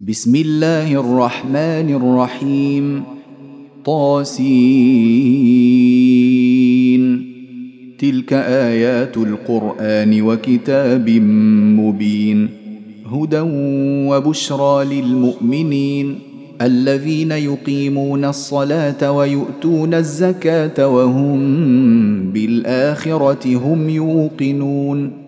بسم الله الرحمن الرحيم طاسين تلك ايات القران وكتاب مبين هدى وبشرى للمؤمنين الذين يقيمون الصلاه ويؤتون الزكاه وهم بالاخره هم يوقنون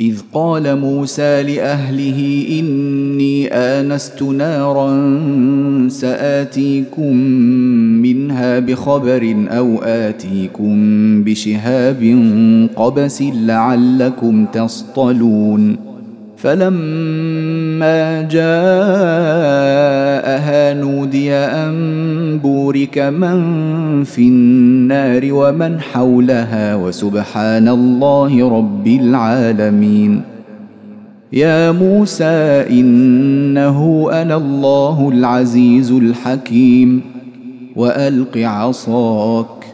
إذ قال موسى لأهله إني آنست نارا سآتيكم منها بخبر أو آتيكم بشهاب قبس لعلكم تصطلون. فلما جاءها نودي أن بورك من في النار ومن حولها وسبحان الله رب العالمين. يا موسى إنه أنا الله العزيز الحكيم. وألق عصاك.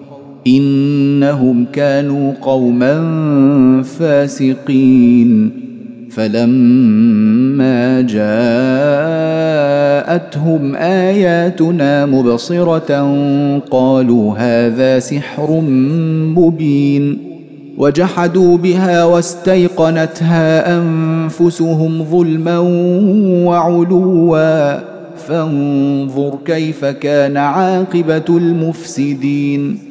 إنهم كانوا قوما فاسقين. فلما جاءتهم آياتنا مبصرة قالوا هذا سحر مبين. وجحدوا بها واستيقنتها أنفسهم ظلما وعلوا. فانظر كيف كان عاقبة المفسدين.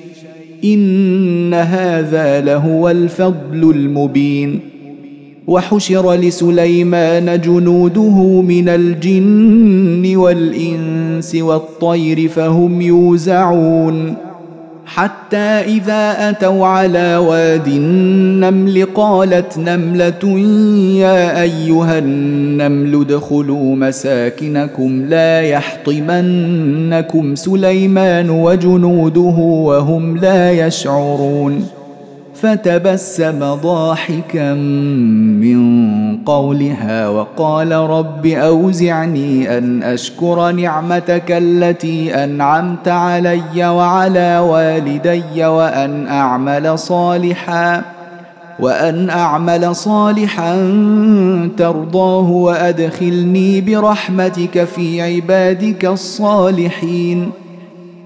إن هذا لهو الفضل المبين. وحشر لسليمان جنوده من الجن والإنس والطير فهم يوزعون. حتى إذا أتوا على واد النمل قالت نملة يا أيها النمل ادخلوا مساكنكم لا يحطمنكم سليمان وجنوده وهم لا يشعرون فتبسم ضاحكا من قولها وقال رب أوزعني أن أشكر نعمتك التي أنعمت علي وعلى والدي وأن أعمل صالحا وأن أعمل صالحا ترضاه وأدخلني برحمتك في عبادك الصالحين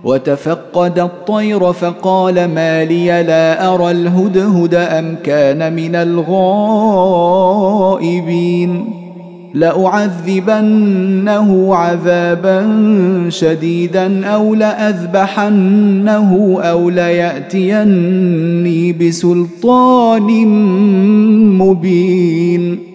وتفقد الطير فقال ما لي لا أرى الهدهد أم كان من الغائبين لأعذبنه عذابا شديدا أو لأذبحنه أو ليأتيني بسلطان مبين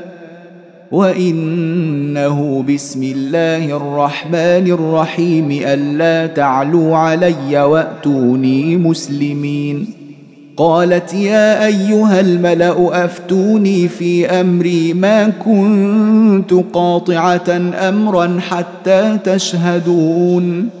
وانه بسم الله الرحمن الرحيم الا تعلوا علي واتوني مسلمين قالت يا ايها الملا افتوني في امري ما كنت قاطعه امرا حتى تشهدون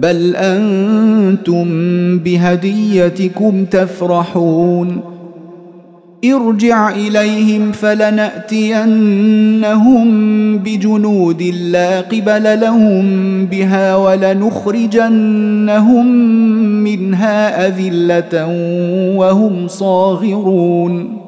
بل أنتم بهديتكم تفرحون. ارجع إليهم فلنأتينهم بجنود لا قبل لهم بها ولنخرجنهم منها أذلة وهم صاغرون.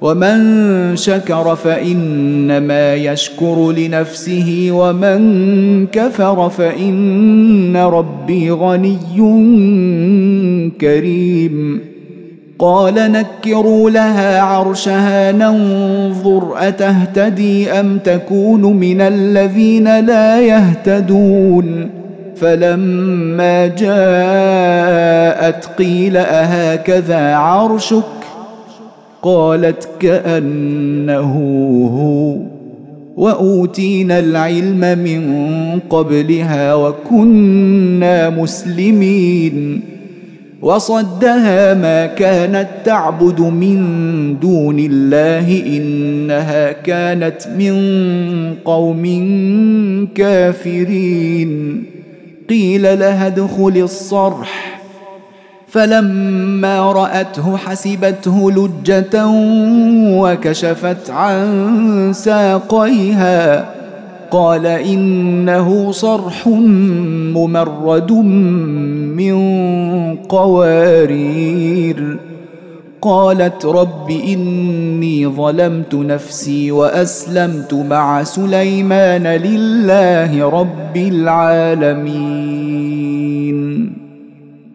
ومن شكر فانما يشكر لنفسه ومن كفر فان ربي غني كريم. قال نكروا لها عرشها ننظر اتهتدي ام تكون من الذين لا يهتدون. فلما جاءت قيل اهكذا عرشك؟ قالت كأنه هو وأوتينا العلم من قبلها وكنا مسلمين. وصدها ما كانت تعبد من دون الله إنها كانت من قوم كافرين. قيل لها ادخل الصرح. فلما رأته حسبته لجة وكشفت عن ساقيها. قال إنه صرح ممرد من قوارير. قالت رب إني ظلمت نفسي وأسلمت مع سليمان لله رب العالمين.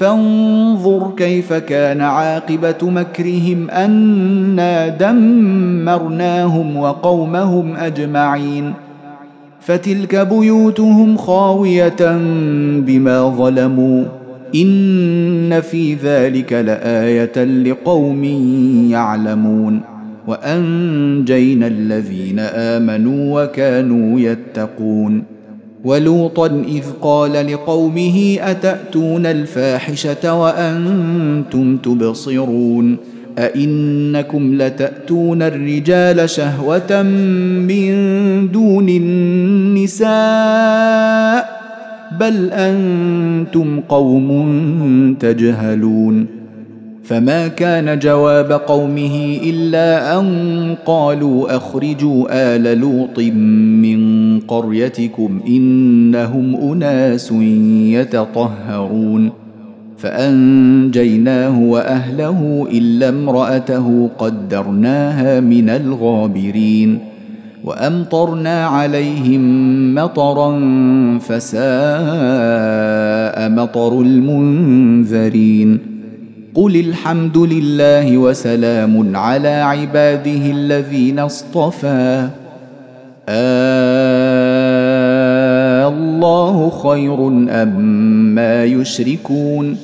فانظر كيف كان عاقبة مكرهم أنا دمرناهم وقومهم أجمعين. فتلك بيوتهم خاوية بما ظلموا. إن في ذلك لآية لقوم يعلمون. وأنجينا الذين آمنوا وكانوا يتقون. ولوطا إذ قال لقومه أتأتون الفاحشة وأنتم تبصرون أئنكم لتأتون الرجال شهوة من دون النساء بل أنتم قوم تجهلون فما كان جواب قومه الا ان قالوا اخرجوا ال لوط من قريتكم انهم اناس يتطهرون فانجيناه واهله الا امراته قدرناها من الغابرين وامطرنا عليهم مطرا فساء مطر المنذرين قل الحمد لله وسلام على عباده الذين اصطفى. آه الله خير أما يشركون.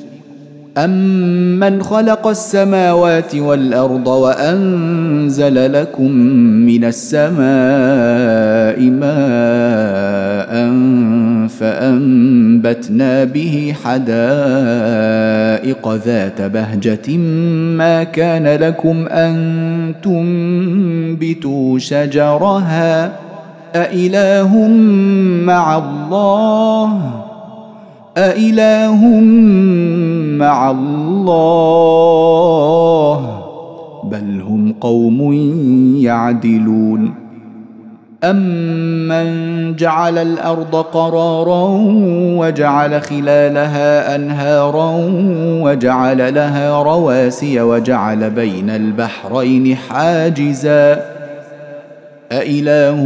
أمن خلق السماوات والأرض وأنزل لكم من السماء ماء فأنبتنا به حدائق ذات بهجة ما كان لكم أن تنبتوا شجرها أإله مع الله؟ أإله مع الله؟ بل هم قوم يعدلون. أمن جعل الأرض قرارا وجعل خلالها أنهارا وجعل لها رواسي وجعل بين البحرين حاجزاً أإله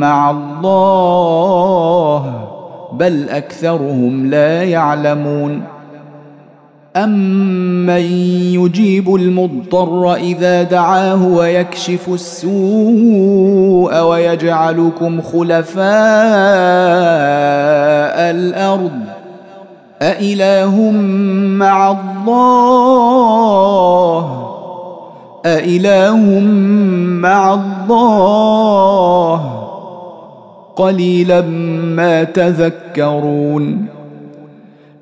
مع الله بل أكثرهم لا يعلمون أمن يجيب المضطر إذا دعاه ويكشف السوء ويجعلكم خلفاء الأرض أإله مع الله أإله مع الله قليلا ما تذكرون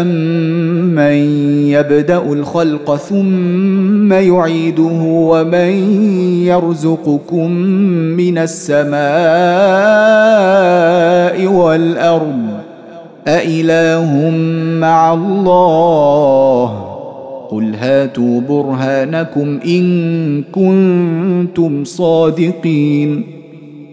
امن يبدا الخلق ثم يعيده ومن يرزقكم من السماء والارض أإله مع الله قل هاتوا برهانكم إن كنتم صادقين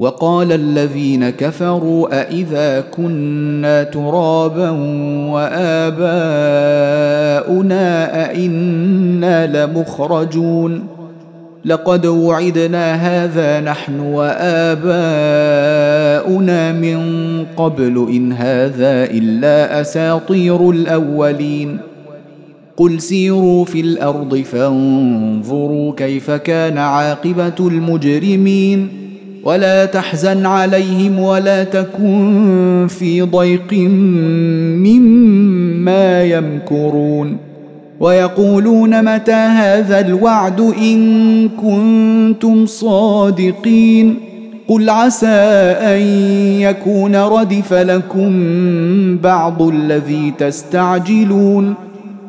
وقال الذين كفروا أإذا كنا ترابا وآباؤنا أئنا لمخرجون لقد وعدنا هذا نحن وآباؤنا من قبل إن هذا إلا أساطير الأولين قل سيروا في الأرض فانظروا كيف كان عاقبة المجرمين ولا تحزن عليهم ولا تكن في ضيق مما يمكرون. ويقولون متى هذا الوعد إن كنتم صادقين؟ قل عسى أن يكون ردف لكم بعض الذي تستعجلون.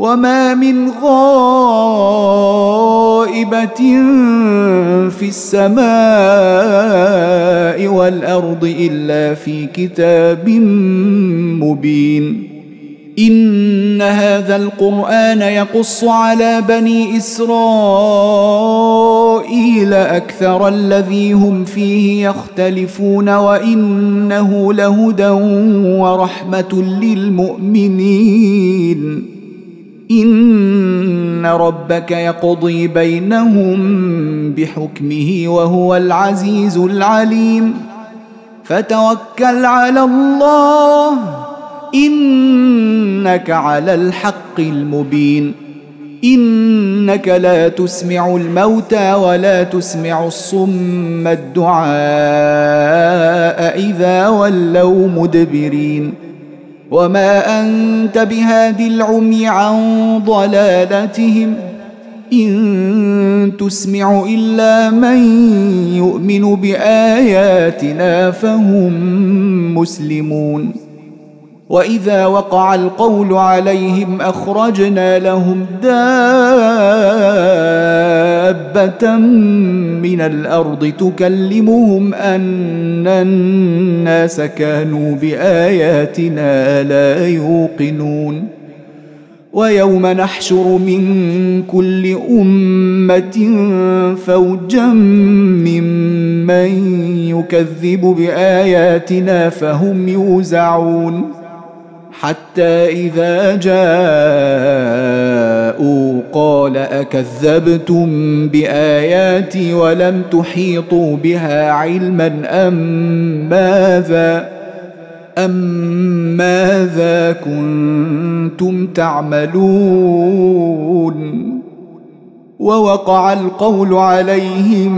وما من غائبه في السماء والارض الا في كتاب مبين ان هذا القران يقص على بني اسرائيل أكثر الذي هم فيه يختلفون وانه لهدى ورحمه للمؤمنين إن ربك يقضي بينهم بحكمه وهو العزيز العليم. فتوكل على الله إنك على الحق المبين. إنك لا تسمع الموتى ولا تسمع الصم الدعاء إذا ولوا مدبرين. وما انت بهاد العمي عن ضلالتهم ان تسمع الا من يؤمن باياتنا فهم مسلمون وإذا وقع القول عليهم أخرجنا لهم دابة من الأرض تكلمهم أن الناس كانوا بآياتنا لا يوقنون. ويوم نحشر من كل أمة فوجا ممن يكذب بآياتنا فهم يوزعون. حتى إذا جاءوا قال أكذبتم بآياتي ولم تحيطوا بها علما أم ماذا أم ماذا كنتم تعملون ووقع القول عليهم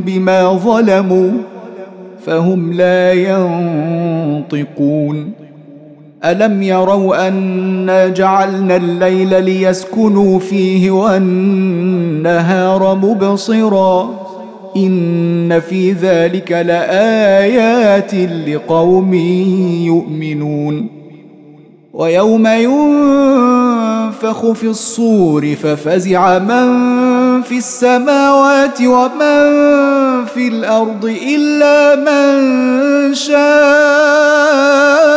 بما ظلموا فهم لا ينطقون ألم يروا انا جعلنا الليل ليسكنوا فيه والنهار مبصرا إن في ذلك لآيات لقوم يؤمنون ويوم ينفخ في الصور ففزع من في السماوات ومن في الأرض إلا من شاء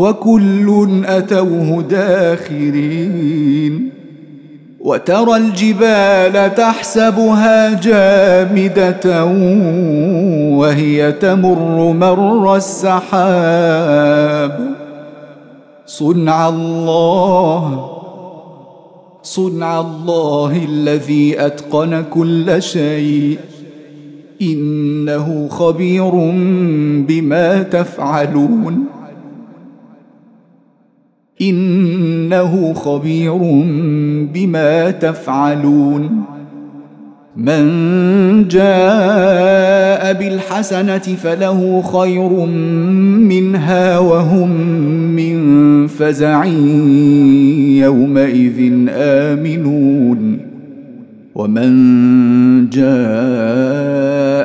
وكل أتوه داخرين وترى الجبال تحسبها جامدة وهي تمر مر السحاب. صنع الله صنع الله الذي أتقن كل شيء. إنه خبير بما تفعلون. إنه خبير بما تفعلون. من جاء بالحسنة فله خير منها وهم من فزع يومئذ آمنون. ومن جاء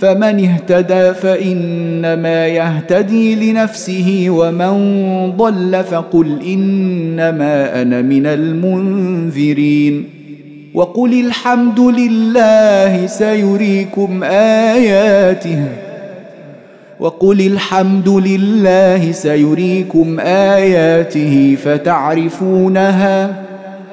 فمن اهتدى فإنما يهتدي لنفسه ومن ضل فقل إنما أنا من المنذرين. وقل الحمد لله سيريكم آياته. وقل الحمد لله سيريكم آياته فتعرفونها